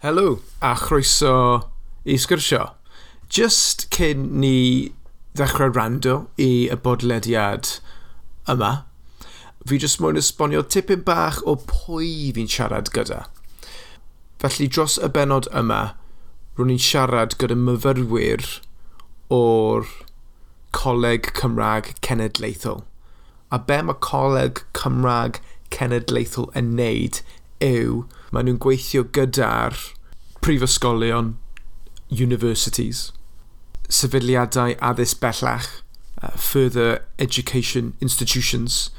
Helo, a chroeso i sgyrsio. Just cyn ni ddechrau rando i y bodlediad yma, fi jyst mwyn esbonio tipyn bach o pwy fi'n siarad gyda. Felly dros y benod yma, rwy'n ni'n siarad gyda myfyrwyr o'r Coleg Cymraeg Cenedlaethol. A be mae Coleg Cymraeg Cenedlaethol yn neud yw maen nhw'n gweithio gyda'r prifysgolion, universities, sefydliadau addysg bellach, uh, further education institutions,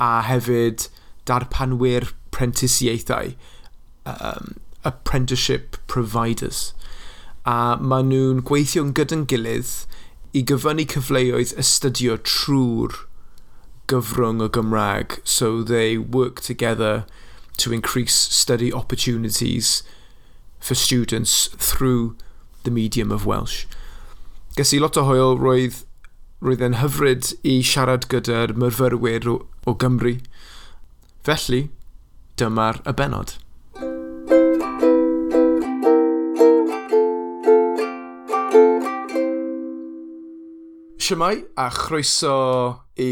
a hefyd darpanwyr prentisiaethau, um, apprenticeship providers. A maen nhw'n gweithio'n gyda'n gilydd i gyfynnu cyfleoedd astudio trwy'r gyfrwng o Gymraeg, so they work together to increase study opportunities for students through the medium of Welsh. Ges i lot o hwyl roedd, roedd yn hyfryd i siarad gyda'r myrfyrwyr o, o Gymru. Felly, dyma'r y benod. Siamai a chroeso i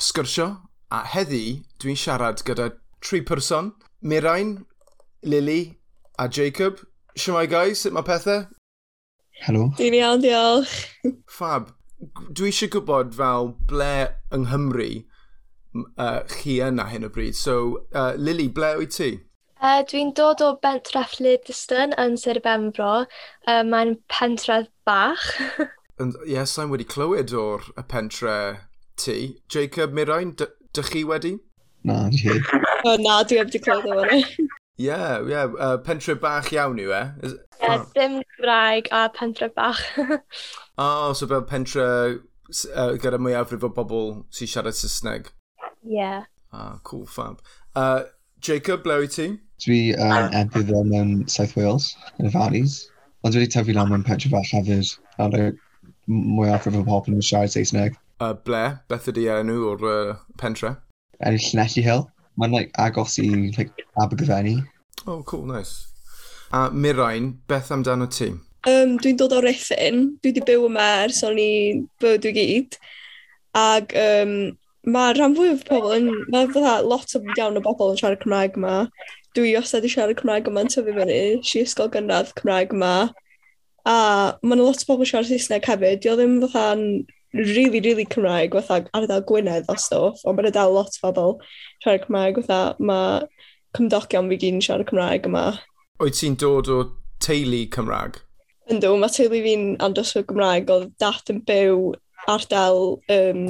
sgyrsio a heddi dwi'n siarad gyda tri person. Mirain, Lily a Jacob. Siamai guys, sut mae pethau? Helo. Dwi'n iawn, diolch. Fab, dwi eisiau gwybod fel ble yng Nghymru uh, chi yna hyn o bryd. So, uh, Lily, ble wyt ti? Uh, Dwi'n dod o bentref Lydyston yn Sir Benfro. Uh, Mae'n pentref bach. And, yes, I'm wedi clywed o'r y pentre ti. Jacob Mirain, dych chi wedi? Na, di hyd. O, na, dwi heb di clywed o hwnna. Ie, ie, pentre bach iawn yw e? Is... Ie, yeah, ddim Cymraeg a pentre bach. oh, so fel pentre uh, gyda mwyafrif o bobl sy'n siarad Saesneg? Ie. Yeah. Ah, cool, fab. Uh, Jacob, ble wyt ti? Dwi yn uh, edrych yn um, South Wales, yn y Valleys. Ond dwi wedi tyfu lan mewn pentre bach hefyd. A mwyafrif o bobl yn siarad Saesneg. Uh, ble? Beth ydy enw o'r uh, pentre? and Llanelli Hill. Mae'n like, agos i like, Abergavenny. Oh, cool, nice. A Mirain, beth amdano ti? Um, dwi'n dod o Riffin. Dwi wedi byw yma ers o'n i bywyd i gyd. Ac um, mae rhan fwy o pobl yn... Mae fydda lot o iawn o bobl yn siarad Cymraeg yma. Dwi os i siarad Cymraeg yma yn tyfu fyny. Si ysgol gynradd Cymraeg yma. A mae'n lot o bobl siarad Saesneg hefyd. Dio ddim fydda'n really, really Cymraeg, fatha ardal Gwynedd o stwff, ond mae'n dal lot o bobl siarad Cymraeg, fatha mae cymdogion fi gyd yn siarad Cymraeg yma. Oed ti'n dod o teulu Cymraeg? Yndw, mae teulu fi'n andros o Gymraeg, oedd dat yn byw ardal um,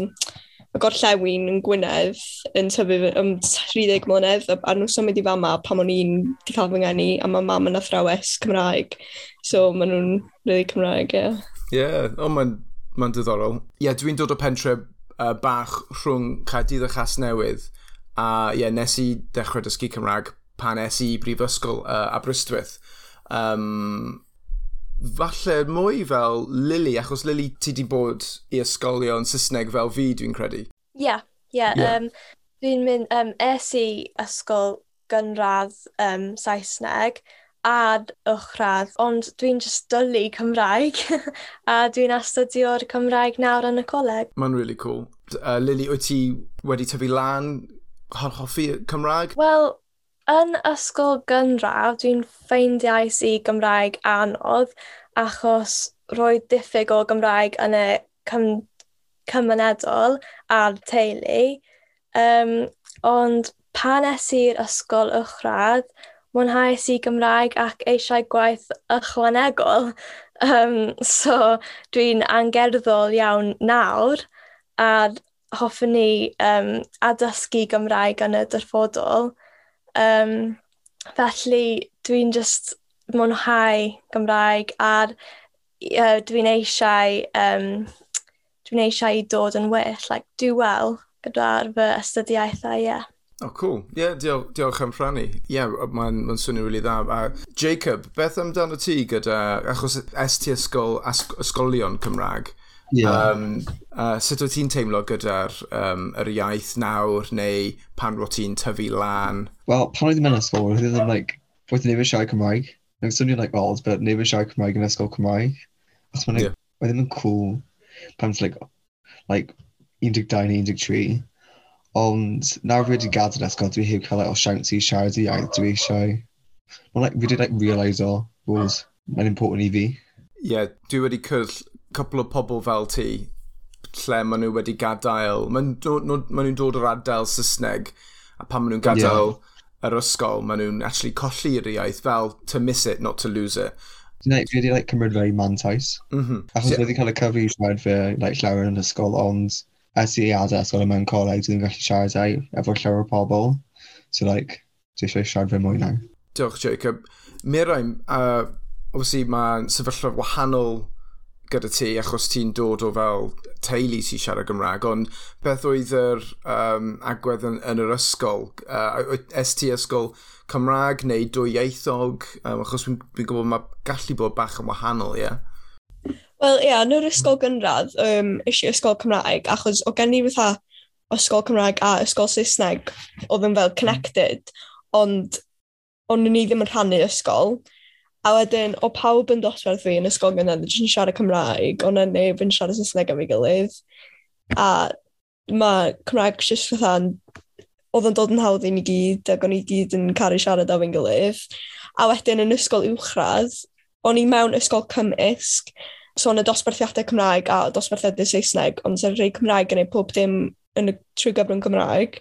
y gorllewin yn Gwynedd yn tyfu ym 30 mlynedd a nhw symud i fama pam o'n i'n di cael fy ngeni a mae mam yn athrawes Cymraeg. So maen nhw'n really Cymraeg, ie. Yeah. Ie, yeah. ond mae'n Mae'n diddorol. Ie, yeah, dwi'n dod o pentre uh, bach rhwng Caerdydd a Chas Newydd. A ie, yeah, nes i dechrau dysgu Cymraeg pan es i brifysgol uh, Aberystwyth. Um, falle mwy fel Lily, achos Lily ti di bod i ysgolion Saesneg fel fi, dwi'n credu. Ie, yeah, ie. Yeah, yeah. um, dwi'n mynd, um, es i ysgol gynradd um, Saesneg, ad uwchradd, ond dwi'n just dylu Cymraeg a dwi'n astudio'r Cymraeg nawr yn y coleg. Mae'n really cool. Uh, Lily, wyt ti wedi tyfu lan hoffi Cymraeg? Wel, yn ysgol gynradd, dwi'n ffeindiais i Gymraeg anodd achos roedd diffyg o Gymraeg yn y cym cymunedol a'r teulu. Um, ond pan es i'r ysgol uwchradd, mwynhau i Gymraeg ac eisiau gwaith ychwanegol. Um, so dwi'n angerddol iawn nawr a hoffwn ni um, adysgu Gymraeg yn y dyfodol. Um, felly dwi'n just mwynhau Gymraeg a uh, dwi'n eisiau um, dwi'n eisiau i dod yn well, like, do well gyda'r fy ystudiaethau, ie. Yeah. Oh, cool. Ie, yeah, diolch, diolch am rhannu. Ie, yeah, mae'n ma swnio really dda. A Jacob, beth amdano ti gyda, achos est ti ysgol, ysgolion Cymraeg, yeah. um, uh, sut wyt ti'n teimlo gyda'r um, yr iaith nawr, neu pan rwy ti'n tyfu lan? Wel, pan oedd yn ysgol, roedd yn, like, roedd yn nefyd siarad Cymraeg. Yn swnio like old, but nefyd siarad Cymraeg yn ysgol Cymraeg. Os mae'n, like, yeah. roedd yn cool pan it's like, like, 12 neu 13. Ond nawr fi wedi gadael ysgol, dwi heb cael like, o siawns i siarad i iaith dwi eisiau. Mae'n like, fi wedi like, realise o, bod mae'n important i fi. Ie, yeah, dwi wedi cyrll cwpl o pobl fel ti lle maen nhw wedi gadael, maen nhw'n dod o'r adael Saesneg, a pan maen nhw'n gadael yeah. yr ysgol, maen nhw'n actually colli'r iaith fel to miss it, not to lose it. Neu, fi wedi like, cymryd fe mantais. Mm -hmm. Achos yeah. wedi cael y cyfri i siarad fe like, llawer yn ysgol, ond esgusodiadau sort of mewn coleg dwi'n gallu siarad ei efo llawer o pobl. So, like, dwi eisiau siarad fe mwy nawr. Diolch, Jacob. Mirain, uh, obviously mae'n sefyllfa wahanol gyda ti achos ti'n dod o fel teulu sy'n siarad Gymraeg, ond beth oedd yr um, agwedd yn, yn yr ysgol? Uh, es ti ysgol Cymraeg neu dwyieithog? Um, achos fi'n fi gwybod mae gallu bod bach yn wahanol, ie? Yeah? Wel, ie, yeah, yn yr ysgol gynradd, um, eisiau ysgol Cymraeg, achos o gen i fatha ysgol Cymraeg a ysgol Saesneg oedd yn fel connected, ond ond ni ddim yn rhannu ysgol. A wedyn, o pawb yn dosbarth fi yn ysgol gynradd, dwi yn siarad Cymraeg, ond yn neb yn siarad Saesneg am ei gilydd. A mae Cymraeg jyst fatha oedd yn dod yn hawdd i ni gyd, ac o'n i gyd yn caru siarad am ei gilydd. A wedyn, yn ysgol uwchradd, o'n i mewn ysgol cymysg, sôn so, y dosbarthiadau Cymraeg a dosbarthiadau Saesneg, ond sy'n rhai Cymraeg yn ei pob dim yn y trwy gyfrwng Cymraeg,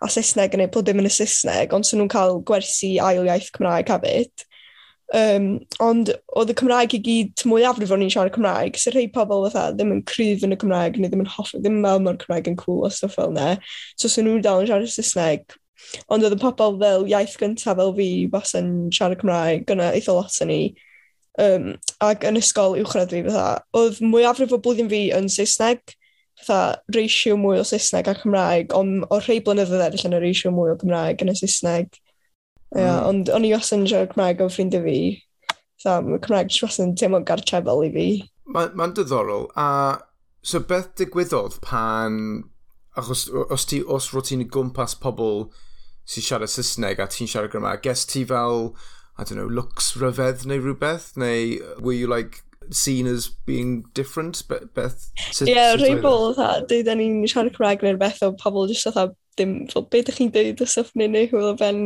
a Saesneg yn ei pob dim yn y Saesneg, ond sy'n nhw'n cael gwersi ail iaith Cymraeg hefyd. Um, ond oedd y Cymraeg i gyd mwyafrif o'n i'n siarad Cymraeg, sy'n rhai pobl fatha ddim yn cryf yn y Cymraeg, neu ddim yn hoffi, ddim yn meddwl mae'r Cymraeg yn cool a stuff fel ne. So sy'n nhw'n dal yn siarad Saesneg. Ond oedd y pobl fel iaith gyntaf fel fi, bas yn siarad Cymraeg, gyna eitha lot yn ni. Um, ac yn ysgol uwchradd fi, fatha, oedd mwyafrif o blwyddyn fi yn Saesneg, fatha, reisio mwy o Saesneg a Cymraeg, ond o rhai blynyddoedd eraill yn y reisio mwy o Cymraeg yn y Saesneg. Mm. Yeah, ond o'n i os yn siarad Cymraeg o ffrindiau fi, fatha, mae Cymraeg jyst yn teimlo gartrefol i fi. Mae'n ma, diddorol, a so beth digwyddodd pan, achos os, ti, os rwy ti'n gwmpas pobl sy'n siarad Saesneg a ti'n siarad Gymraeg, ges ti fel I don't know, looks rhyfedd neu rhywbeth? Neu were you like seen as being different? Be Beth? Ie, yeah, rhai e? bobl dda, dweud ni'n siarad Cymraeg neu'r beth o pobl jyst o dda, dim, fel, beth ydych chi'n dweud o stuff neu neu hwyl o ben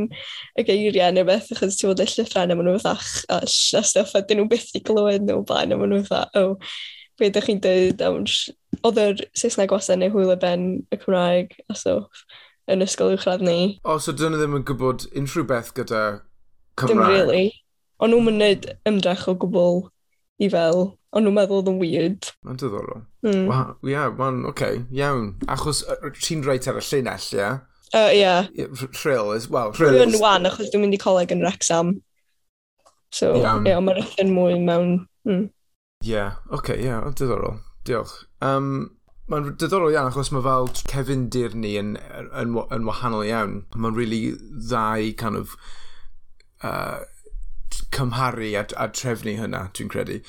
y geiriau neu beth, achos ti'n bod y llyfrau neu maen nhw fatha a stuff, a dyn nhw byth i glywed nhw blaen, a maen nhw fatha, oh, o, beth ydych chi'n dweud, oedd yr Saesneg wasau neu hwyl o ben y Cymraeg, a stuff yn ysgol uwchradd ni. O, so dyn nhw ddim yn gwybod unrhyw beth gyda Cymraeg. Dim really. Ond nhw'n mynd ymdrech o gwbl i fel, ond nhw'n meddwl oedd yn weird. Mae'n diddorol. Mm. Wa, wow, yeah, ma'n, oce, okay, iawn. Achos ti'n reit ar y llinell, ie? Yeah? Uh, yeah. Rhyl, is, well. Rhyl. Dwi'n wan, achos dwi'n mynd i coleg yn Rexham. So, ie, yeah, mae'r rhaid mwy mewn. Mm. Yeah, oce, okay, ie, yeah, diddorol. Diolch. Um, Mae'n diddorol iawn achos mae fel cefndir ni yn, yn, yn, yn wahanol iawn. Mae'n really dda i kind of uh, cymharu a, a trefnu hynna, dwi'n credu.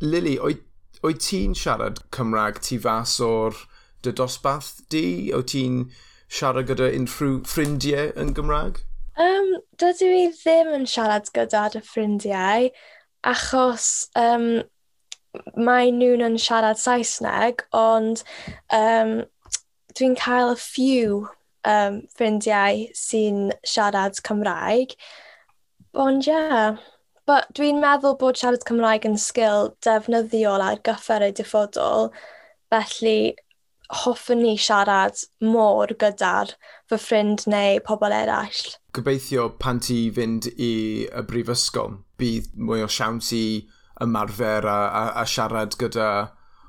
Lily, oed ti'n siarad Cymraeg tu fas o'r dy dosbarth di? Oed ti'n siarad gyda unrhyw ffrindiau yn Gymraeg? Um, dydw i ddim yn siarad gyda dy ffrindiau, achos um, mae nhw'n yn siarad Saesneg, ond um, dwi'n cael y few um, ffrindiau sy'n siarad Cymraeg. Ond ie, yeah. dwi'n meddwl bod siarad Cymraeg yn sgil defnyddiol ar gyfer y diffodol, felly hoffwn ni siarad môr gyda'r fy ffrind neu pobl eraill. Gobeithio pan ti fynd i y brifysgol, bydd mwy o siawns i ymarfer a, a, a siarad gyda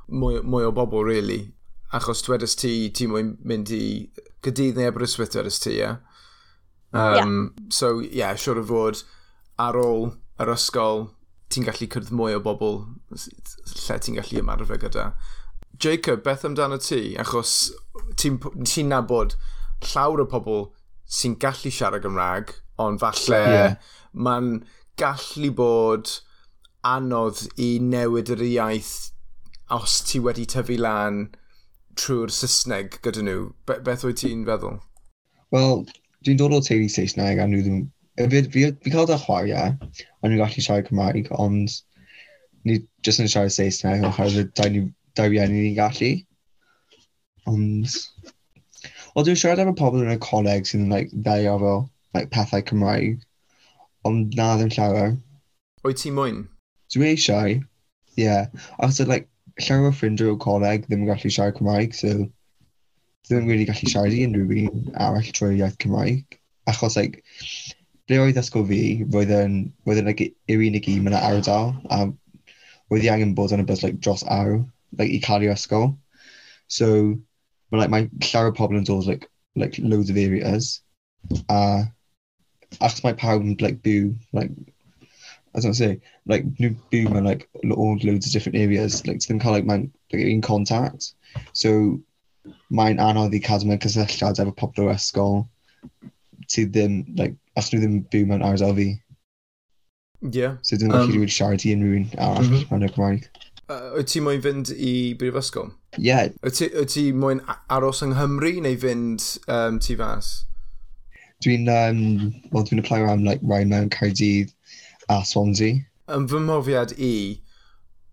mwy, mwy o bobl, really. Achos dwedais ti, ti mwyn mynd i gydydd neu Aberystwyth dwedais ti, ie? Yeah? Um, yeah. So, ie, yeah, siwr o fod ar ôl yr ysgol, ti'n gallu cyrdd mwy o bobl lle ti'n gallu ymarfer gyda. Jacob, beth amdano ti? Achos ti'n ti nabod llawer o pobl sy'n gallu siarad Gymraeg, ond falle yeah. mae'n gallu bod anodd i newid yr iaith os ti wedi tyfu lan trwy'r Saesneg gyda nhw. Be beth wyt ti'n feddwl? Wel, dwi'n dod o teulu Saesneg a nhw ddim... Fi, fi, fi cael da chwariau, ond nhw'n gallu siarad Cymraeg, ond ni jyst yn siarad Saesneg oherwydd dau ni- dau rieni ni'n gallu. Ond... Wel, dwi'n siarad efo pobl yn y coleg sy'n like, ddau efo like, pethau Cymraeg, ond na ddim llawer. Wyt ti mwyn? Dwi eisiau, ie. Yeah. Achos, like, llawer o ffrindiau o coleg ddim yn gallu siarad Cymraeg, so ddim really gallu siarad i unrhyw un arall trwy'r iaith Cymraeg. Achos, like, ble oedd ysgol fi, roedd yn, roedd yn like, yr unig un yn y ardal, a roedd i angen bod yn y bus like, dros awr, like, i cael ei ysgol. So, mae like, mae llawer o pobl yn dod like, like, loads of areas, a achos mae pawb yn like, byw, like, I gonna say, like, byw mewn like, all loads of different areas, like, ti ddim cael like, mae'n like, un contact. So, mae'n anodd i cadw mewn cysylltiad efo pobl o'r ysgol ti ddim, like, os nhw ddim byw mewn ardal fi. Ie. Yeah. So ddim gallu um, rwy'n siarad i unrhyw un arall mm -hmm. yn y Gymraeg. Uh, wyt ti moyn fynd i brifysgol? Ie. Yeah. Wyt ti, wyt ti moyn aros yng Nghymru neu fynd um, tu fas? Dwi'n, um, well, dwi'n apply am like, rhaid mewn Caerdydd a Swansea. Yn fy mhofiad i,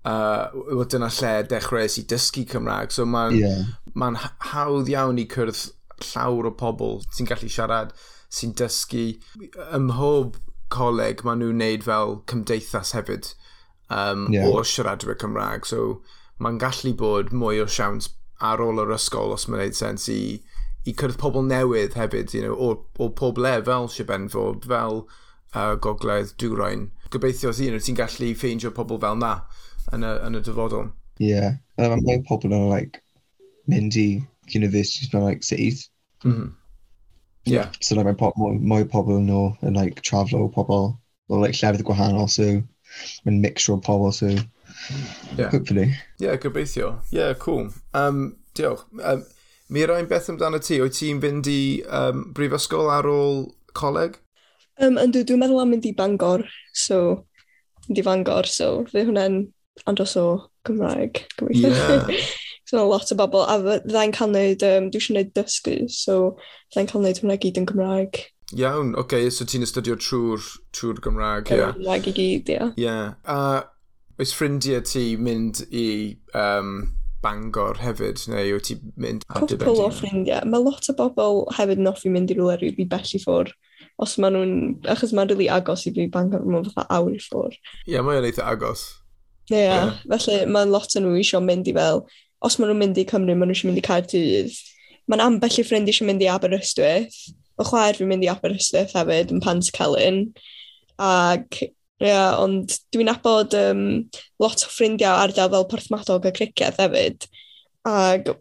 uh, dyna lle dechreuais i dysgu Cymraeg. So mae'n yeah. ma hawdd iawn i cyrdd llawr o pobl sy'n gallu siarad, sy'n dysgu. Ym mhob coleg maen nhw'n neud fel cymdeithas hefyd um, yeah. o siaradwyr Cymraeg. So mae'n gallu bod mwy o siawns ar ôl yr ysgol os mae'n neud sens i, i cyrdd pobl newydd hefyd, you know, o, o pob le fel Sibenfo, fel uh, Gogledd Dwrain. Gobeithio you know, ti'n gallu ffeindio pobl fel na yn y, yn y dyfodol. Ie. Yeah. Um, mae pobl yn like, mynd i universities mewn like, cities. Mm -hmm. Yeah. So like, mae po mwy, mwy pobl nhw yn like, traflo pobl o like, llefydd gwahanol, so mae'n mixture o pobl, so yeah. hopefully. Yeah, gobeithio. Yeah, cool. Um, diolch. Um, mi rhaid beth amdano ti? Wyt ti'n fynd i um, brifysgol ar ôl coleg? Um, yndw, dwi'n meddwl am mynd i Bangor, so mynd i Fangor, so fe hwnna'n ond os o Gymraeg, gobeithio. Yeah. so no, lot o bobl, a ddau'n cael neud, um, dwi eisiau neud dysgu, so ddau'n cael neud hwnna gyd yn Gymraeg. Iawn, oce, okay, so ti'n astudio trwy'r trwy Gymraeg, ie. Yeah. Gymraeg i gyd, ie. Ie, a oes ffrindiau ti mynd i um, Bangor hefyd, neu wyt ti mynd ar dy Cwpl o ffrindiau. Mae lot o bobl hefyd yn offi mynd i rhywle rili bell i ffwr. os maen nhw'n, achos mae'n rili really agos i fi Bangor, mae'n fatha awr i ffwr. Ie, yeah, mae'n eitha agos. Ie, yeah. felly mae'n lot o nhw eisiau mynd i fel, os maen nhw'n mynd i Cymru, maen nhw eisiau mynd i Caerdydd. Mae'n ambell i ffrind eisiau mynd i Aberystwyth. Fy chwaer fi'n mynd i Aberystwyth hefyd yn Pant Celyn. Ac, ie, yeah, ond dwi'n abod um, lot o ffrindiau ardal fel Porthmadog a Cricedd hefyd. Ac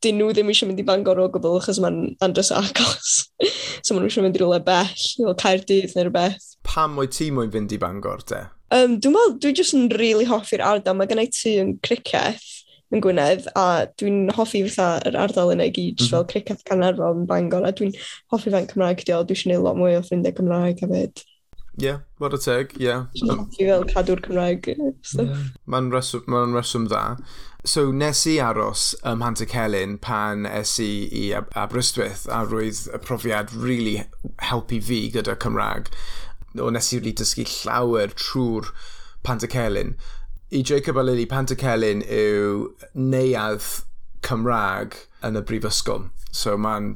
dyn nhw ddim eisiau mynd i Bangor o gwbl achos mae'n andros agos. so maen nhw eisiau mynd i rhywle bell, fel Caerdydd neu rhywbeth. Pam oed ti mwyn fynd i Bangor, te? Um, dwi'n meddwl, dwi'n jyst yn rili really hoffi'r ardal. Mae gennau tu yn criceth yn Gwynedd a dwi'n hoffi fatha yr ardal yna i gyd, mm. fel criceth Canarfon yn Bangor a dwi'n hoffi fe'n Cymraeg diol. Dwi eisiau gwneud lot mwy o ffrindiau Cymraeg hefyd. Ie, yeah, what a teg, ie. Yeah. Dwi'n hoffi fel cadw'r Cymraeg. So. Yeah. Mae'n reswm, ma reswm dda. So nes i aros ym Mhant y Celyn pan es i i Aberystwyth a roedd y profiad really helpu fi gyda Cymraeg o nes i wedi dysgu llawer trwy'r Pantacelyn. I Jacob a Lily, Pantacelyn yw neuadd Cymraeg yn y brifysgol. So mae'n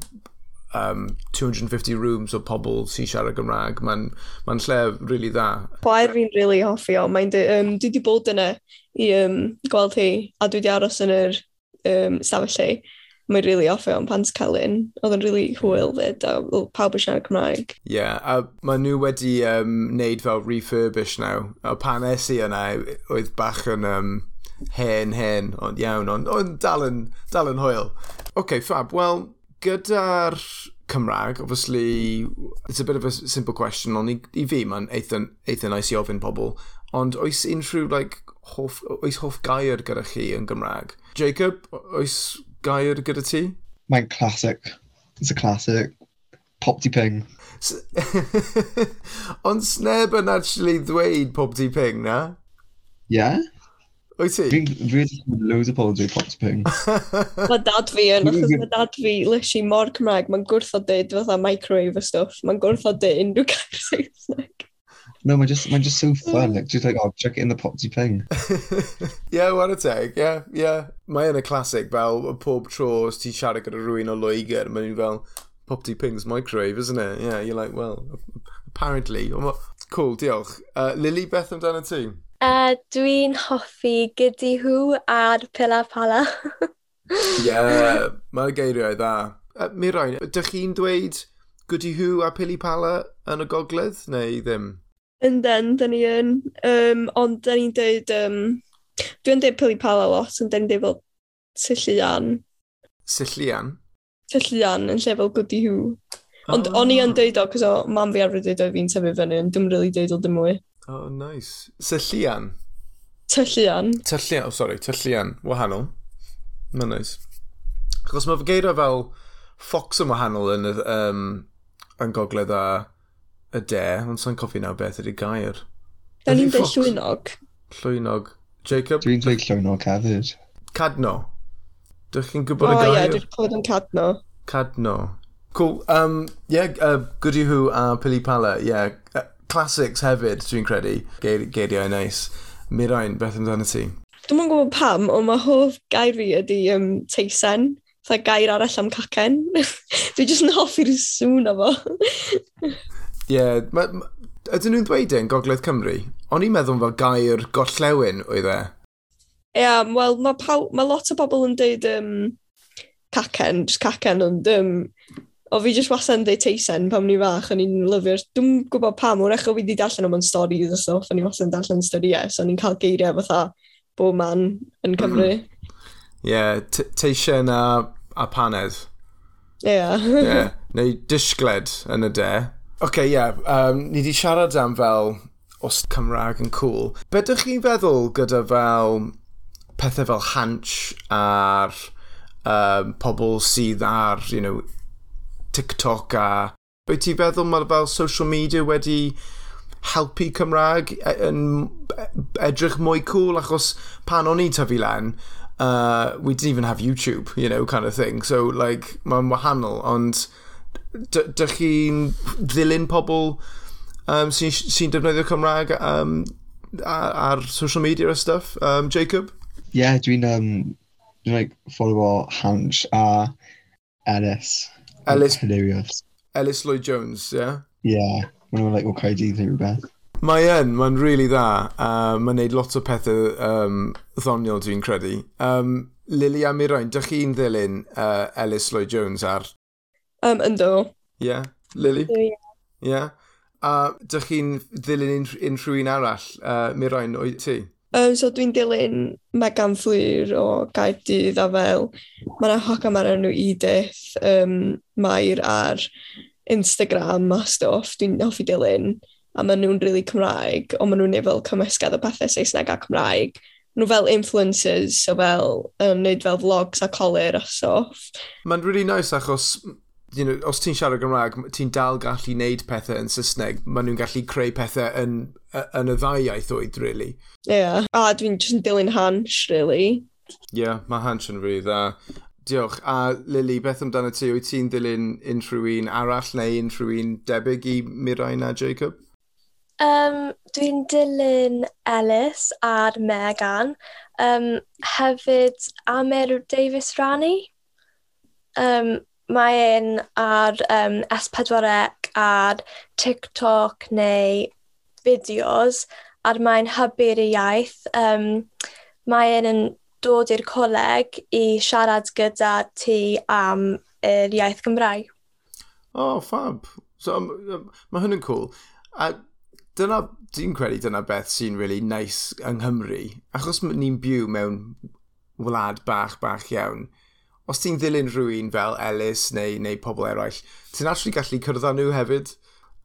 um, 250 rooms o pobl sy'n siarad Gymraeg. Mae'n ma lle really dda. Chwaer fi'n really hoffi o. Mae'n um, dwi wedi bod yna i um, gweld hi, a dwi wedi aros yn yr um, stafell lle mae'n rili really off o'n pants celyn. Oedd yn rili really hwyl fyd, a pawb yn siarad Cymraeg. Ie, yeah, a maen nhw wedi um, neud fel refurbish naw. A pan es i yna, oedd bach yn um, hen, hen, ond iawn, ond on, dal, yn, dal yn hwyl. OK, fab, wel, gyda'r Cymraeg, obviously, it's a bit of a simple question, ond i, i fi mae'n eitha, eitha nice i ofyn pobl, ond oes unrhyw, like, hoff, oes hoff gair gyda chi yn Gymraeg? Jacob, oes gair gyda ti? Mae'n classic. It's a classic. Pop di ping. Ond sneb yn actually ddweud pop di ping, na? Yeah? Wyt ti? Dwi'n really loads of pobl dweud pop di ping. mae dad fi yn, achos mae dad fi lysi mor Cymraeg, mae'n gwrth o dweud fatha microwave a stuff, mae'n gwrth o dweud unrhyw gair Saesneg. No, mae'n just, mae'n just so fun. Like, just like, oh, chuck it in the potty ping. yeah, what a teg, yeah, yeah. Mae yn y classic fel pob tro os ti siarad gyda rhywun o Loegr, mae'n nhw'n fel, Popty ping's microwave, isn't it? Yeah, you're like, well, apparently. Cool, diolch. Uh, Lily, beth amdano ti? Uh, Dwi'n hoffi gyda hw ar pila pala. yeah, mae'r geiriau dda. Uh, Mirain, ydych chi'n dweud gyda hw a pili pala yn y gogledd neu ddim? Yn den, dyn ni yn. Um, ond dyn ni'n dweud... Um, Dwi'n dweud pili pala lot, ond dyn ni'n dweud fel syllian. Sillian? Syllian yn lle fel goody Hw. Ond oh. o'n i yn dweud o, cos o mam fi arfer dweud o fi'n tyfu fyny, ond dwi'n really dweud o dim mwy. Oh, nice. Sillian? Tyllian. Tyllian, oh, sorry, tyllian. Wahanol. Mae'n nice. Achos mae geirau fel fox yn wahanol yn, y um, yn gogledd a y de, ond sa'n coffi nawr beth ydy gair. Da ni'n dweud llwynog. Llwynog. Jacob? Dwi'n dweud llwynog hefyd. Cadno. Dych chi'n gwybod oh, y gair? O ie, dwi'n clywed yn cadno. Cadno. Cool. Um, yeah, uh, Goody Who a Pili Pala, yeah. Uh, classics hefyd, dwi'n credu. Geiriau neis. Mirain, beth amdano ti? Dwi'n mwyn gwybod pam, ond mae hoff gair fi ydy um, teisen. Fytha gair arall am cacen. dwi'n jyst yn hoffi'r sŵn o fo. Ie, yeah, ydyn nhw'n dweud e'n Gogledd Cymru? O'n i'n meddwl fel gair gorllewin oedd e. Ie, yeah, wel, mae paw, ma lot o bobl yn dweud um, cacen, jyst cacen, ond um, o fi jyst wasan dweud teisen pam ni fach, o'n i'n lyfio'r... Dwi'n gwybod pam, wrach o fi wedi darllen am o'n storys o stuff, o'n i wasan darllen storiau, so o'n i'n cael geiriau fatha bob man yn Cymru. Ie, yeah, teisen a, a paned. Ie. Yeah. yeah. Neu disgled yn y de okay, ie. Yeah, um, ni wedi siarad am fel os Cymraeg yn cool. Be ydych chi'n feddwl gyda fel pethau fel hanch a'r um, pobl sydd ar, you know, TikTok a... Be ti'n feddwl mae fel social media wedi helpu Cymraeg e, yn e, edrych mwy cool achos pan o'n i tyfu lan, uh, we didn't even have YouTube, you know, kind of thing. So, like, mae'n wahanol, ond dych chi'n ddilyn pobl um, sy'n sy, sy defnyddio Cymraeg um, ar, ar social media a stuff, um, Jacob? Ie, yeah, dwi'n um, dwi like, ffollowo Hans a Ellis. Ellis. Hilarious. Ellis Lloyd Jones, ie? Yeah? Ie, yeah, maen nhw'n like, o Caerdydd neu rhywbeth. Mae yn, mae'n really dda. Uh, mae'n neud lot o pethau um, ddoniol dwi'n credu. Um, Lily Amirain, dych chi'n ddilyn uh, Ellis Lloyd Jones ar Um, ynddo. Ie. Yeah. Lily? Ie. Yeah. yeah. A dych chi'n ddilyn unrhyw un arall, uh, Mirain, o'i ti? Um, so dwi'n dilyn Megan Fflwyr o Gaerdydd a fel, mae yna hogam ar enw Edith, um, Mair ar Instagram a stwff, dwi'n hoffi dilyn, a maen nhw'n rili really Cymraeg, ond maen nhw'n neud fel cymysgedd o pethau Saesneg a Cymraeg. Nhw fel influencers, so fel, um, neud fel vlogs a colir a stwff. Mae'n really nice achos you know, os ti'n siarad Gymraeg, ti'n dal gallu neud pethau yn Saesneg. Maen nhw'n gallu creu pethau yn, yn y ddau iaith oed, really. Ie. Yeah. A dwi'n just yn dilyn Hans, really. Ie, yeah, mae Hans yn rili dda. Diolch. A Lily, beth amdano ti? Wyt ti'n dilyn unrhyw un arall neu unrhyw un debyg i Mirain a Jacob? Um, Dwi'n dilyn Ellis a'r Megan. Um, hefyd Amer Davis Rani. Um, mae un ar um, S4C ar TikTok neu fideos ar mae'n hybu'r iaith. Um, mae un yn dod i'r coleg i siarad gyda ti am yr iaith Gymraeg. O, oh, fab. So, um, um, mae hwn yn cool. A dyna, dwi'n credu dyna beth sy'n really nice yng Nghymru. Achos ni'n byw mewn wlad bach, bach iawn, os ti'n ddilyn rhywun fel Ellis neu, neu pobl eraill, ti'n actually gallu cyrdd nhw hefyd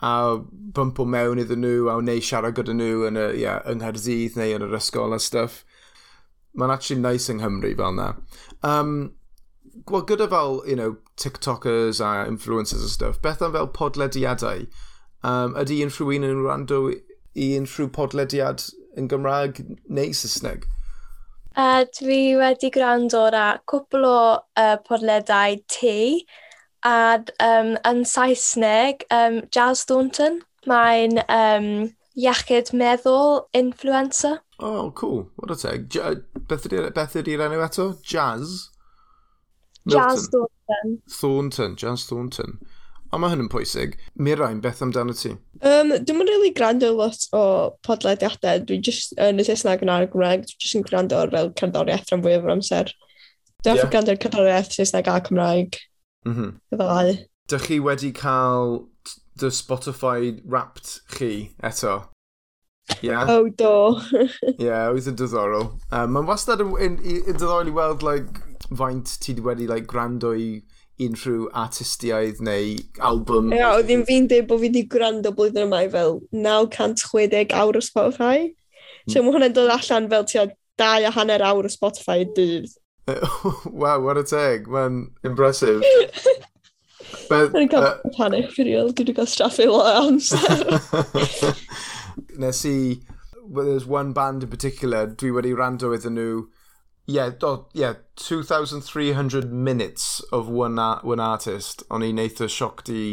a bympo mewn iddyn nhw a wneud siarad gyda nhw yn y, yeah, yng Nghaerdydd neu yn yr ysgol a stuff. Mae'n actually nice yng Nghymru fel na. Um, Wel, gyda fel, you know, TikTokers a influencers a stuff, beth am fel podlediadau? Um, ydy unrhyw un yn rando i unrhyw podlediad yn Gymraeg neu Saesneg? Uh, dwi wedi gwrando ar cwpl o uh, podledau tŷ a um, yn Saesneg, um, Jazz Thornton. Mae'n um, iechyd meddwl influencer. Oh, cool. What a teg. J beth ydy'r enw eto? Jazz? Milton. Jazz Thornton. Thornton, Jazz Thornton. Ond mae hyn yn pwysig. Mirain, beth amdano ti? Um, Dwi'n mynd really gwrando lot o podlediadau. Dwi'n just yn y Saesneg yn ar y Gymraeg. Dwi'n just yn gwrando ar fel cerddoriaeth rhan fwyaf o'r amser. Dwi'n yeah. gwrando ar cerddoriaeth Saesneg a Cymraeg. Mm -hmm. Ddau. Dych chi wedi cael dy Spotify Wrapped chi eto? Yeah. Oh, do. yeah, oedd yn diddorol. Um, Mae'n wastad yn diddorol i weld like, faint ti wedi like, gwrando i unrhyw artistiaid neu album. Ia, oedd un fi'n dweud bod fi wedi gwrando blwyddyn yma i fel 960 awr o Spotify. Hmm. So mae hwnna'n dod allan fel tua dau a hanner awr o Spotify y dydd. wow, what a teg. Mae'n impressive. Beth... Dwi'n cael uh, panic fi real, dwi wedi cael straffu lot o amser. Nes i, well, there's one band in particular, dwi wedi rando iddyn nhw yeah, do, yeah, 2,300 minutes of one, one artist. O'n i'n eitha sioct i,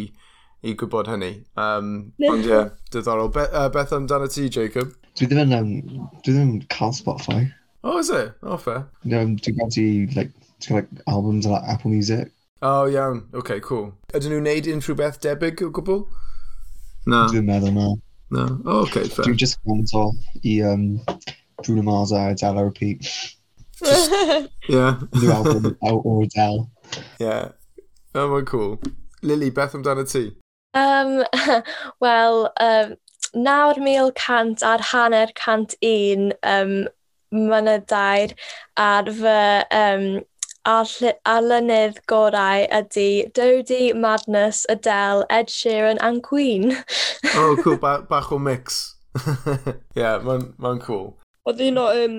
i gwybod hynny. Um, ond ie, yeah, diddorol. Be, uh, beth amdano ti, Jacob? Dwi ddim yn, um, dwi ddim yn cael Spotify. Oh, is it? Oh, fair. No, dwi'n gael ti, like, ti'n like, albums on like, Apple Music. Oh, iawn. OK, cool. Ydyn nhw'n neud unrhyw beth debyg o gwbl? Na. Dwi'n meddwl na. No. Oh, OK, fair. Dwi'n just gwneud o i um, Bruno Mars a Dala Repeat. Yeah. new album out or Adele. Yeah. Oh, mae'n cool. Lily, beth amdano ti? Um, Wel, um, 9,100 ar hanner cant un um, mynydair ar fy um, alynydd gorau ydy Dodi, Madness, Adele, Ed Sheeran and Queen. oh, cool. Ba bach o mix. yeah, mae'n ma cool. Oedd un o um,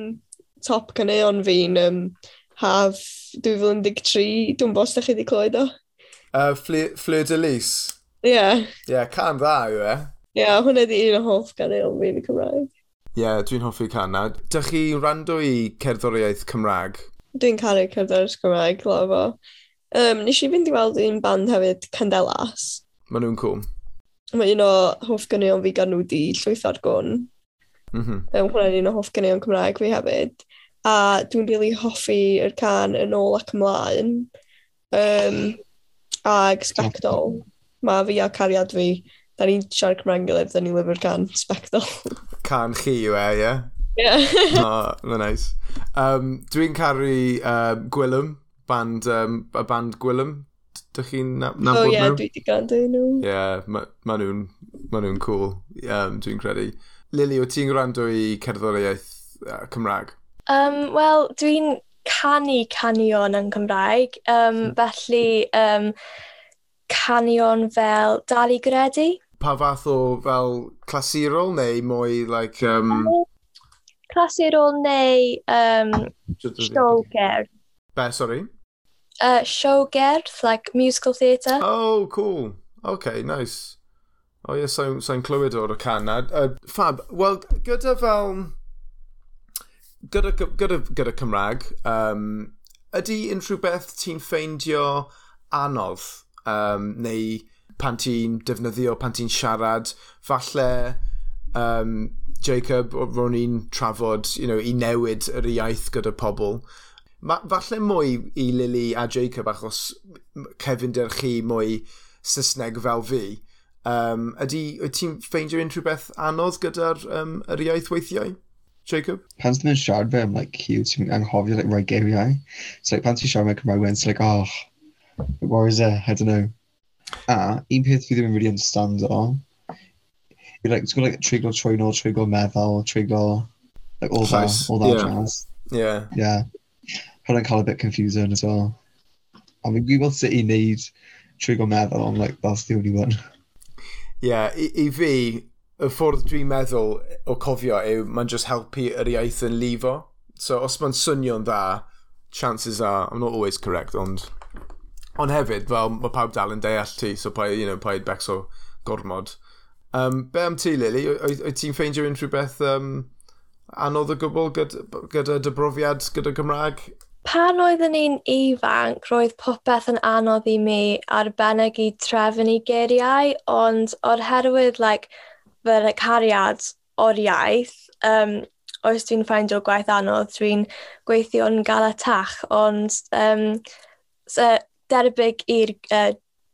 top caneuon fi'n um, haf 2013, dwi'n bos da chi wedi clywed o. Uh, Fleur, Fleur de Lys? Ie. Yeah. Ie, yeah, can dda yw e. Ie, yeah, hwnna di un o hoff caneuon fi'n y Cymraeg. Ie, yeah, dwi'n hoffi can na. Dych chi rando i cerddoriaeth Cymraeg? Dwi'n caru cerddoriaeth Cymraeg, lo fo. Um, nes i fynd i weld un band hefyd, Candelas. Maen nhw'n cwm. Cool mae un o hoff gynion fi gan nhw di llwyth ar gwn. Mm -hmm. um, hwnna'n un o hoff gynion Cymraeg fi hefyd a dwi'n really hoffi'r can yn ôl ac ymlaen. Um, ag Spectol, mae fi a cariad fi, da ni'n siarad Cymraeg gilydd, da ni'n lyfr can Spectol. can chi yw e, ie? Yeah? Oh, nice. Um, Dwi'n caru um, Gwylym, band, um, a band Gwylym. Dych chi'n nabod na oh, yeah, nhw? O ie, dwi wedi gandau nhw. Ie, yeah, ma, ma nhw'n ma cool, um, dwi'n credu. Lili, o ti'n gwrando i cerddoriaeth uh, Cymraeg? Um, Wel, dwi'n canu canion yn Cymraeg, um, felly um, canion fel Dali Gredu. Pa fath o fel clasurol neu mwy like... Um... Clasurol neu um, showgerdd. Be, sorry? Uh, showgerdd, like musical theatre. Oh, cool. Okay, nice. O oh, ie, yeah, sa'n so, so clywed o'r can. Uh, fab, wel, gyda fel gyda, gyda, gyda Cymraeg, um, ydy unrhyw beth ti'n ffeindio anodd um, neu pan ti'n defnyddio, pan ti'n siarad, falle um, Jacob, ro'n i'n trafod you know, i newid yr iaith gyda pobl. Ma, falle mwy i Lily a Jacob achos Kevin der chi mwy Saesneg fel fi. Um, ydy, ti'n ffeindio unrhyw beth anodd gyda'r um, yr iaith weithiau? Jacob? Pantheon and Shardware, I'm like huge and Harvey like right Gary, I. So like Pantheon Shardware come right and it's like, oh it Warriors I don't know. Ah, uh, even through them really understand it all. It like it's got like Trigger Troinor, Trigger Methyl, Trigger like all that all that yeah. jazz. Yeah. Yeah. I like how a bit confusing as well. I mean Google City needs Trigger Methyl, I'm like that's the only one. Yeah, EV y ffordd dwi'n meddwl o cofio yw mae'n just helpu yr iaith yn lifo. So os mae'n swnio'n dda, chances are, I'm not always correct, ond... Ond hefyd, fel mae pawb dal yn deall ti, so pa, you know, paid becso gormod. Um, be am ti, Lily? Wyt ti'n ffeindio unrhyw beth um, anodd o gwbl gyda, gyda dybrofiad gyda Cymraeg? Pan oeddwn ni'n ifanc, roedd popeth yn anodd i mi, arbennig i trefn i geiriau, ond o'r herwydd, like, fy cariad o'r iaith, um, os dwi'n ffeindio gwaith anodd, dwi'n gweithio'n galatach, ond um, so, derbig i'r uh,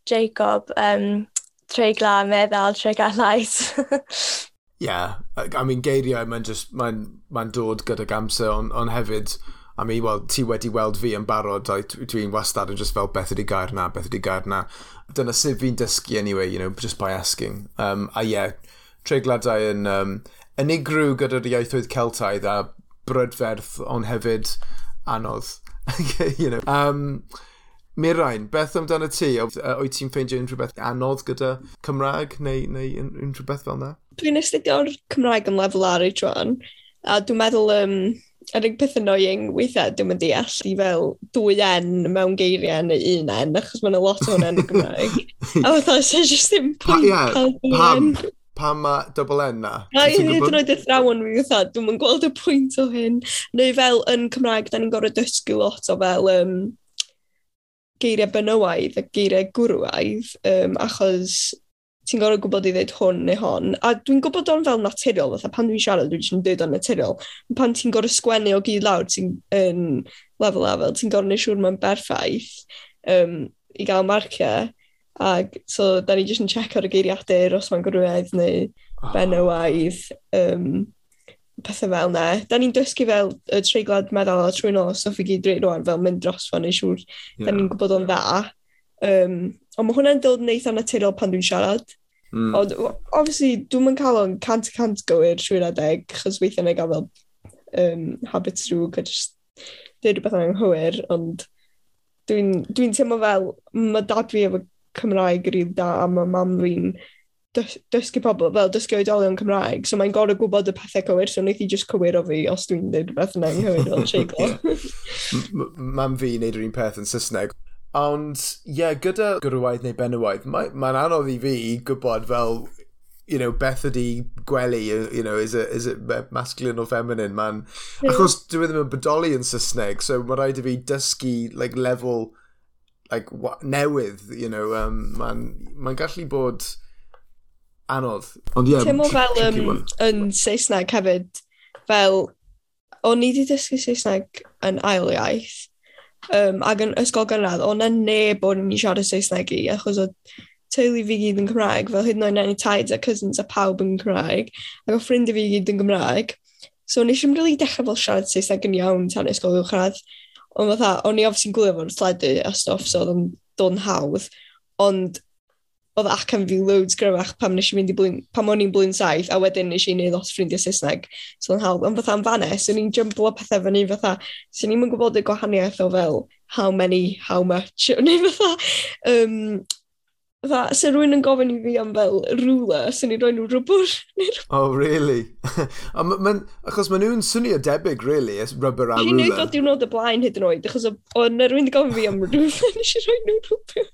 Jacob, um, treigla, meddal, treigla llais. yeah, I mean, geiriau, mae'n just, ma dod gydag amser, ond on hefyd, I mean, well, ti wedi weld fi yn barod, dwi'n wastad yn just fel beth ydi gair na, beth ydi gair na. Dyna sut fi'n dysgu anyway, you know, just by asking. Um, a yeah, treigladau yn um, unigryw gyda'r iaithoedd Celtaidd a brydferth, ond hefyd anodd. you know. um, Mirain, beth amdano ti? Wyt ti'n ffeindio unrhyw beth anodd gyda Cymraeg neu, neu unrhyw beth fel yna? Dwi'n astudio'r Cymraeg yn lefel ar ei tron, a dwi'n meddwl um, yr un peth annoying weithiau dwi'n mynd i allu fel dwy en mewn geiriau neu un en, achos mae'n a lot o'n en y Gymraeg. a fatha, sy'n jyst ddim pwynt. Pa, yeah, pam, pam mae double N na? Rai hyd yn oed y thrawn fi fatha, dwi'n yn gweld y pwynt o hyn. Neu fel yn Cymraeg, da ni'n gorau dysgu lot o fel um, geiriau benywaidd a geiriau gwrwaidd, um, achos ti'n gorau gwybod i ddweud hwn neu hon. A dwi'n gwybod o'n fel naturiol, fatha pan dwi'n siarad, dwi'n jyst dweud o'n naturiol. Pan ti'n gorau sgwennu o gyd lawr, ti'n um, lefel lefel, ti'n gorau neu siŵr mae'n berffaith um, i gael marciau. Ac so, da ni jyst yn check ar y geiriadur os mae'n gwrwedd neu oh. benywaidd, um, pethau fel na. Da ni'n dysgu fel y treiglad meddwl a trwy nos, so fi gyd rhaid rwan fel mynd dros fan yn siŵr. Yeah. Da ni'n gwybod o'n dda. Um, ond mae hwnna'n dod yn eitha naturiol pan dwi'n siarad. Mm. Ond, obviously, dwi'n mynd cael o'n cant y cant gywir trwy'r adeg, chos weithiau na gael fel um, habits drwg a just dweud rhywbeth anghywir, ond dwi'n dwi, teimlo fel, mae dad fi efo Cymraeg rili da a mae mam fi'n dysgu pobl, fel dysgu oedolion Cymraeg, so mae'n gorau gwybod y pethau cywir, so wneud i just cywir o fi os dwi'n dweud rhywbeth yna ynghywir fel treiglo. Mam fi wneud yr un peth yn Saesneg. Ond, ie, yeah, gyda gwrwaidd neu benywaidd, mae'n mae anodd i fi gwybod fel, you know, beth ydi gwely, you know, is it, is it masculine or feminine, man. Yeah. Achos dwi e ddim yn bodoli yn Saesneg, so mae rhaid i fi dysgu, like, level like, what, newydd, you know, um, mae'n ma gallu bod anodd. Ond ie, yeah, Teimlo fel um, yn Saesneg hefyd, fel, o'n i wedi dysgu Saesneg yn ail iaith, um, ac yn ysgol gynradd, o'n yn neb o'n i siarad Saesneg i, achos o teulu fi gyd yn Cymraeg, fel hyd yn oed nanny taid a cousins a pawb yn Cymraeg, ac o ffrindiau fi gyd yn Gymraeg. So nes i'n really dechrau fel siarad Saesneg yn iawn tan ysgol uwchradd. Ond fatha, o'n i obviously'n gwylio fo'r sledu a stuff, so oedd yn dod yn hawdd. Ond oedd acan fi loads gryfach pam nes i mynd i blwyddyn, pam o'n i'n blwyn saith, a wedyn nes i wneud lot ffrindiau Saesneg. So yn hawdd, ond fatha'n fanes, o'n i'n jymblo pethau fyny fatha, so ni'n mynd gwybod y gwahaniaeth o fel how many, how much, neu fatha, um, Fatha, se rwy'n yn gofyn i fi am fel rwla, sy'n ni'n rhoi nhw rwbwr. oh, really? a ma, ma, achos maen nhw'n swnio debyg, really, as rubber a rwla. Rwy'n neud o diwrnod y blaen hyd yn oed, achos o na rwy'n gofyn fi am rwla, nes i rhoi nhw rwbwr.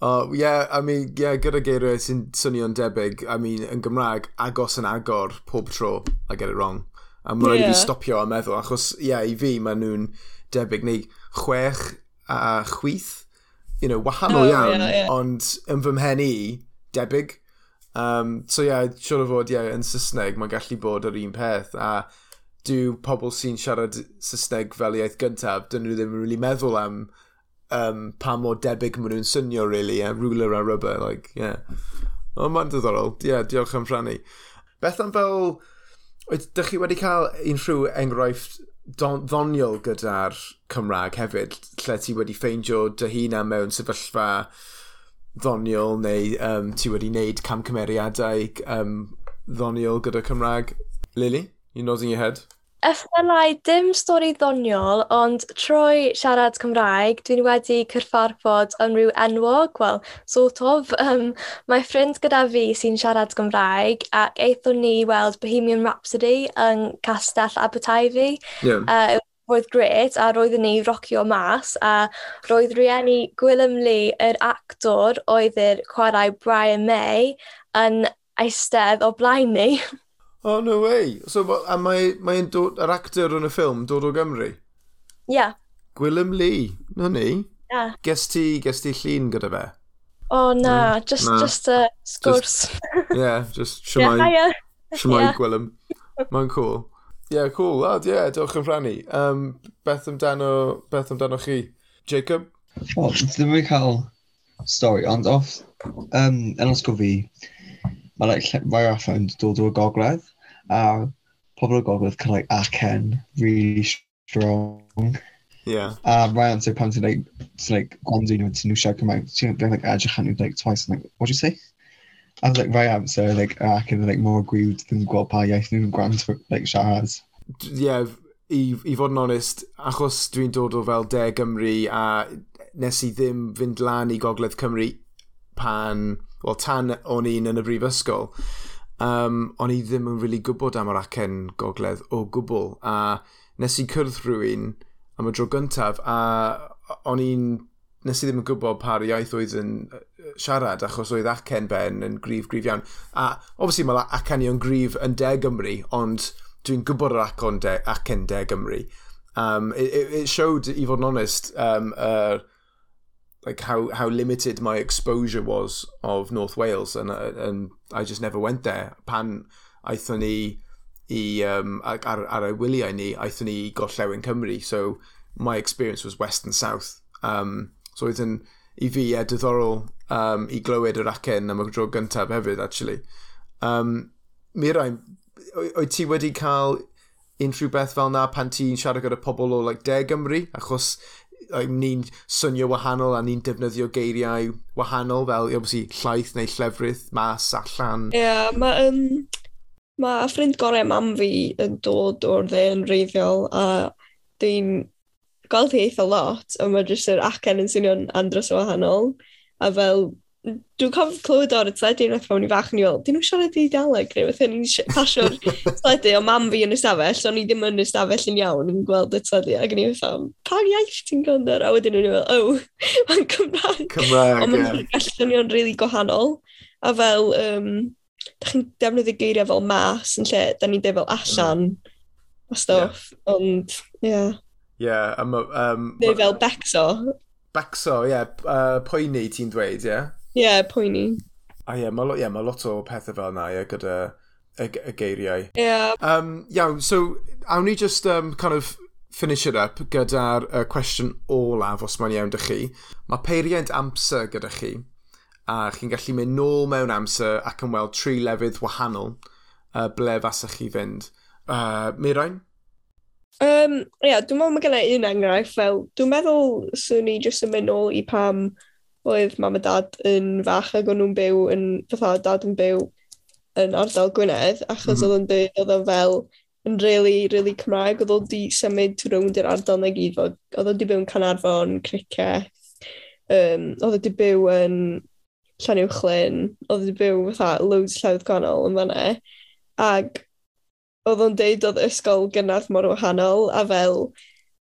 Oh, yeah, I mean, yeah, gyda geiriau sy'n swnio'n debyg, I mean, yn Gymraeg, agos yn agor pob tro, I get it wrong. A mae'n yeah. rhaid i fi stopio a meddwl, achos, yeah, i fi maen nhw'n debyg, neu chwech a chwith, you know, wahanol oh, iawn, yeah, yeah. ond yn fy mhen i, debyg. Um, so ie, yeah, siwr o fod, yeah, yn Saesneg, mae'n gallu bod yr un peth, a dyw pobl sy'n siarad Saesneg fel iaith gyntaf, dyn nhw ddim yn really meddwl am um, pa mor debyg maen nhw'n swnio, really, a yeah, ruler a rubber, like, yeah. Ond mae'n diddorol, ie, yeah, diolch am rhannu. Beth am fel, ydych chi wedi cael unrhyw enghraifft don, ddoniol gyda'r Cymraeg hefyd, lle ti wedi ffeindio dy hunan mewn sefyllfa ddoniol neu um, ti wedi wneud camcymeriadau um, ddoniol gyda Cymraeg. Lily, you nodding your head? Effennau dim stori ddoniol, ond trwy siarad Cymraeg, dwi'n wedi cyrffarfod unrhyw enwog, wel, sort of. Um, mae ffrind gyda fi sy'n siarad Cymraeg, ac eithon ni weld Bohemian Rhapsody yn Castell Abertaifi. Yeah. Uh, roedd gret a roedden ni rocio mas a roedd rieni Gwilym Lee, yr actor oedd yr chwarae Brian May, yn eistedd o blaen ni. Oh, no way. So, a mae'n mae dod, yr actor yn y ffilm dod o Gymru? Ia. Yeah. Gwilym Lee, no ni. Yeah. Ges ti, ges ti llun gyda fe? Oh, na, mm. just, na. just a sgwrs. Just, yeah, just siamai, yeah, siamai yeah. Gwilym. Mae'n cool. Yeah, cool. Lad, yeah, diolch yn rhannu. Um, beth amdano, beth amdano chi? Jacob? Wel, ddim yn cael stori, ond off um, yn ysgol fi, mae like, rai allan yn dod o'r gogledd, a pobl o'r gogledd cael like, acen really strong. Yeah. A Ryan said pan ti'n like, ti'n like, gwandu nhw, ti'n nhw siarad Cymraeg, ti'n like, edrych arnyn like, twice, and like, what do you say? I was like, right answer, like, ac yn like, more aggrieved than gweld pa iaith nhw'n gwrand, like, siarad. Yeah, i, i fod yn onest, achos dwi'n dod o fel De Gymru a nes i ddim fynd lan i Gogledd Cymru pan well, tan o'n i'n yn y brifysgol, um, o'n i ddim yn really gwybod am yr acen gogledd o gwbl. A nes i cyrdd rhywun am y dro gyntaf, a o'n i'n nes i ddim yn gwybod pa'r iaith oedd yn siarad, achos oedd acen ben yn grif, grif iawn. A, obviously, mae acenion grif yn De Gymru, ond dwi'n gwybod yr acen De, acen de Gymru. Um, it, it, it showed, i fod yn onest, um, uh, like how how limited my exposure was of North Wales, and uh, and I just never went there. Pan aethon ni i um, ar, ar y wyliau ni, aethon ni gorllewin Cymru, so my experience was west and south. Um, so oedd yn, i fi, e diddorol um, i glywed yr acen am y dro gyntaf hefyd, actually. Um, Mirain, oed ti wedi cael unrhyw beth fel na pan ti'n siarad gyda pobl o like, De Gymru? Achos ni'n swnio wahanol a ni'n defnyddio geiriau wahanol fel obviously, llaeth neu llefrith mas allan. Ie, yeah, mae um, ma ffrind gorau mam fi yn dod o'r dde yn reiddiol a dwi'n gweld hi eitha lot, a mae jyst yr acen yn swnio'n andros o wahanol. A fel dwi'n cofio clywed o'r teledu yn eithaf, o'n i fach yn i fel, dyn nhw'n siarad i Daleg, neu beth hyn, i'n pasio'r teledu o mam fi yn ystafell, o'n i ddim yn ystafell yn iawn yn gweld y teledu, ac yn i eithaf, pa iaith ti'n gwrando ar? A wedyn nhw'n fel, oh, mae'n Cymraeg. Cymraeg, ie. Ond mae'n gallwn rili gwahanol, a fel, um, da chi'n defnyddio geiriau fel mas yn lle, da ni'n dweud fel allan, mm. a stwff, yeah. ond, ie. Yeah. Ie, yeah, um, um, Neu fel becso. Becso, ie, yeah, uh, poeni ti'n dweud, ie? Yeah? Ie, yeah, poeni. A ie, yeah, mae yeah, ma lot o pethau fel yna, ie, gyda y, y geiriau. Ie. Yeah. Um, iawn, so, awn ni just um, kind of finish it up gyda'r uh, cwestiwn olaf, os mae'n iawn dy chi. Mae peiriant amser gyda chi, a chi'n gallu mynd nôl mewn amser ac yn weld tri lefydd wahanol uh, ble fasach chi fynd. Uh, Mirain? Um, yeah, dwi'n meddwl mae gennau un enghraifft fel, dwi'n meddwl swn i jyst yn mynd nôl i pam oedd mam a dad yn fach ac o'n nhw'n byw yn, fatha dad yn byw yn ardal Gwynedd, achos mm -hmm. oedd yn dweud oedd o'n fel yn really, really Cymraeg, oedd o'n di symud rownd i'r ardal na gyd, oedd o'n di byw yn Canarfon, Cricet, um, oedd o'n di byw yn Llanuwchlyn, oedd o'n di byw fatha loads llawdd gwanol yn fanna, ac oedd o'n deud oedd ysgol gynnar mor wahanol, a fel,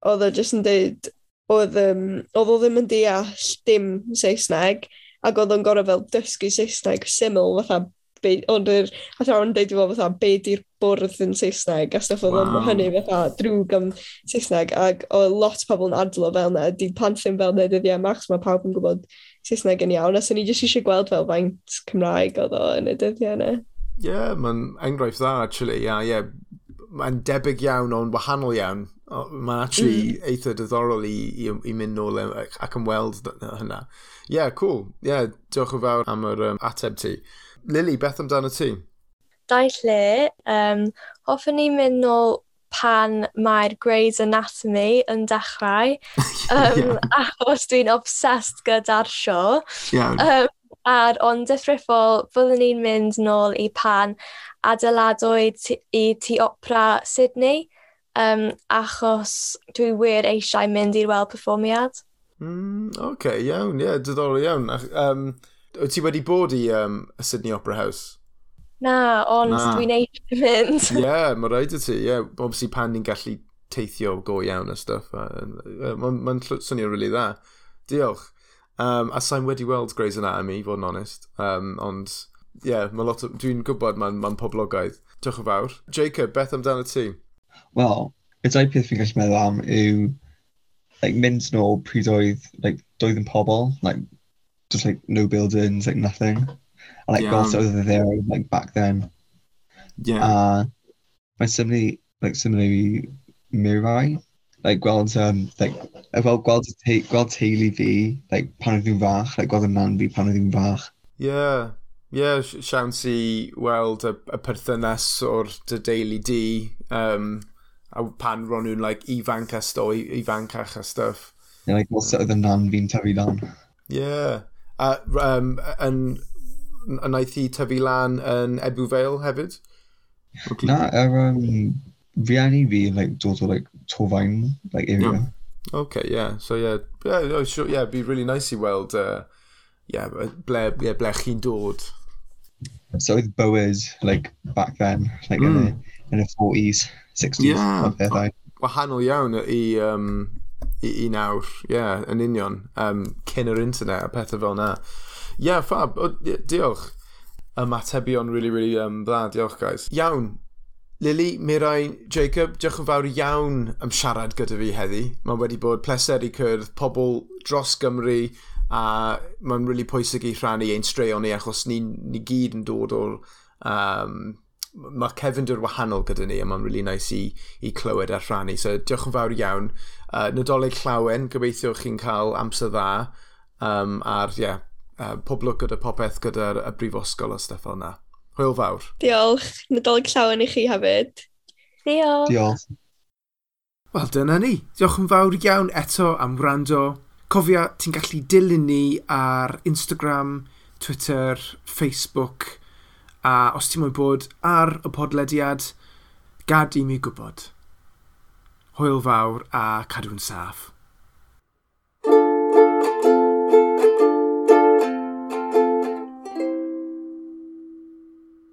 oedd o jyst yn deud oedd, um, oedd o ddim yn deall dim Saesneg, ac oedd o'n gorau fel dysgu Saesneg syml, fatha be, ond yr athro yn deud i fo fatha be di'r bwrdd yn Saesneg a stuff oedd wow. hynny fatha drwg am Saesneg ac o lot pobl yn adlo fel na di panthin fel na dyddiau max mae pawb yn gwybod Saesneg yn iawn a so ni jyst eisiau gweld fel faint Cymraeg oedd o yn y dyddiau yna. Ie, yeah, mae'n enghraifft dda actually, a yeah, ie, yeah, mae'n debyg iawn ond wahanol iawn. Mae'n actually mm. eitha diddorol i, i, i mynd nôl e, ac ymweld hynna. Ie, yeah, cool. Ie, yeah, diolch yn fawr am yr um, ateb ti. Lily, beth amdano ti? Dau lle, um, hoffwn ni mynd nôl pan mae'r Grey's Anatomy yn dechrau, um, yeah. achos dwi'n obsessed gyda'r sio. Yeah. Um, a'r ond diffrifol, byddwn ni'n mynd nôl i pan adeiladwyd i tu opera Sydney, um, achos dwi wir eisiau mynd i'r weld perfformiad. Mm, OK, iawn, ie, yeah, diddorol iawn. Um, wyt ti wedi bod i um, y Sydney Opera House? Na, ond Na. dwi'n eisiau mynd. Ie, yeah, mae rhaid i ti. Ie, yeah, obviously pan ni'n gallu teithio go iawn a stuff. Mae'n ma swnio rili really dda. Diolch. Um, a sa'n wedi weld Grey's Anatomy, i fod yn onest. Um, ond ie, yeah, mae lot o... Dwi'n gwybod mae'n ma, poblogaidd. Diolch yn fawr. Jacob, beth amdano ti? Wel, y dau peth fi'n gallu meddwl am yw like, mynd nôl pryd oedd, like, doedd yn pobl, like, just like no buildings, like nothing. And like yeah. got over there, like back then. Yeah. Uh, mae'n symlu, like, symud i Mirai, like, gweld, um, like, well, gweld, te gweld teulu fi, like, pan oedd hi'n fach, like, gweld yn nan fi pan oedd hi'n fach. Yeah. Ie, yeah, siawns i weld y, y perthynas o'r dy deulu di, um, a pan ro'n nhw'n like, ifanc a sto, ifancach a stuff. Ie, yeah, like, fel sut oedd y nan fi'n tyfu lan. Ie. Yeah. A um, yn, yn naeth i tyfu lan yn Ebu Vale hefyd? Na, er, um, rieni fi, like, dod o, like, Torfaen, like, area. Yeah. Okay, yeah. So, yeah, yeah, oh, sure, yeah, be really nice i weld, uh, yeah, ble, yeah, ble chi'n dod so with Boas like back then, like mm. in the hmm. in the 40s 60s yeah wahanol iawn i um, i, i nawr, yeah, yn union, um, cyn yr internet a pethau fel na. Yeah, fab, o, diolch. Ymatebion really, really um, bla, diolch guys. Iawn, Lily, Mirain, Jacob, diolch yn fawr iawn am siarad gyda fi heddi. Mae wedi bod pleser i cyrdd pobl dros Gymru a mae'n really pwysig i rhannu ein straeon ni achos ni, ni gyd yn dod o'r um, mae cefndir wahanol gyda ni a mae'n really nice i, i clywed a rhannu. So diolch yn fawr iawn. Uh, Nadolig llawen, gobeithio chi'n cael amser dda um, a'r yeah, uh, poblwg gyda popeth gyda'r brifosgol a stuff fel yna. Hwyl fawr. Diolch. Nadolig llawen i chi hefyd. Diolch. Diolch. Wel, dyna ni. Diolch yn fawr iawn eto am wrando. Cofia, ti'n gallu dilyn ni ar Instagram, Twitter, Facebook, a os ti'n mwyn bod ar y podlediad, gad i mi gwybod. Hwyl fawr a cadw'n saff.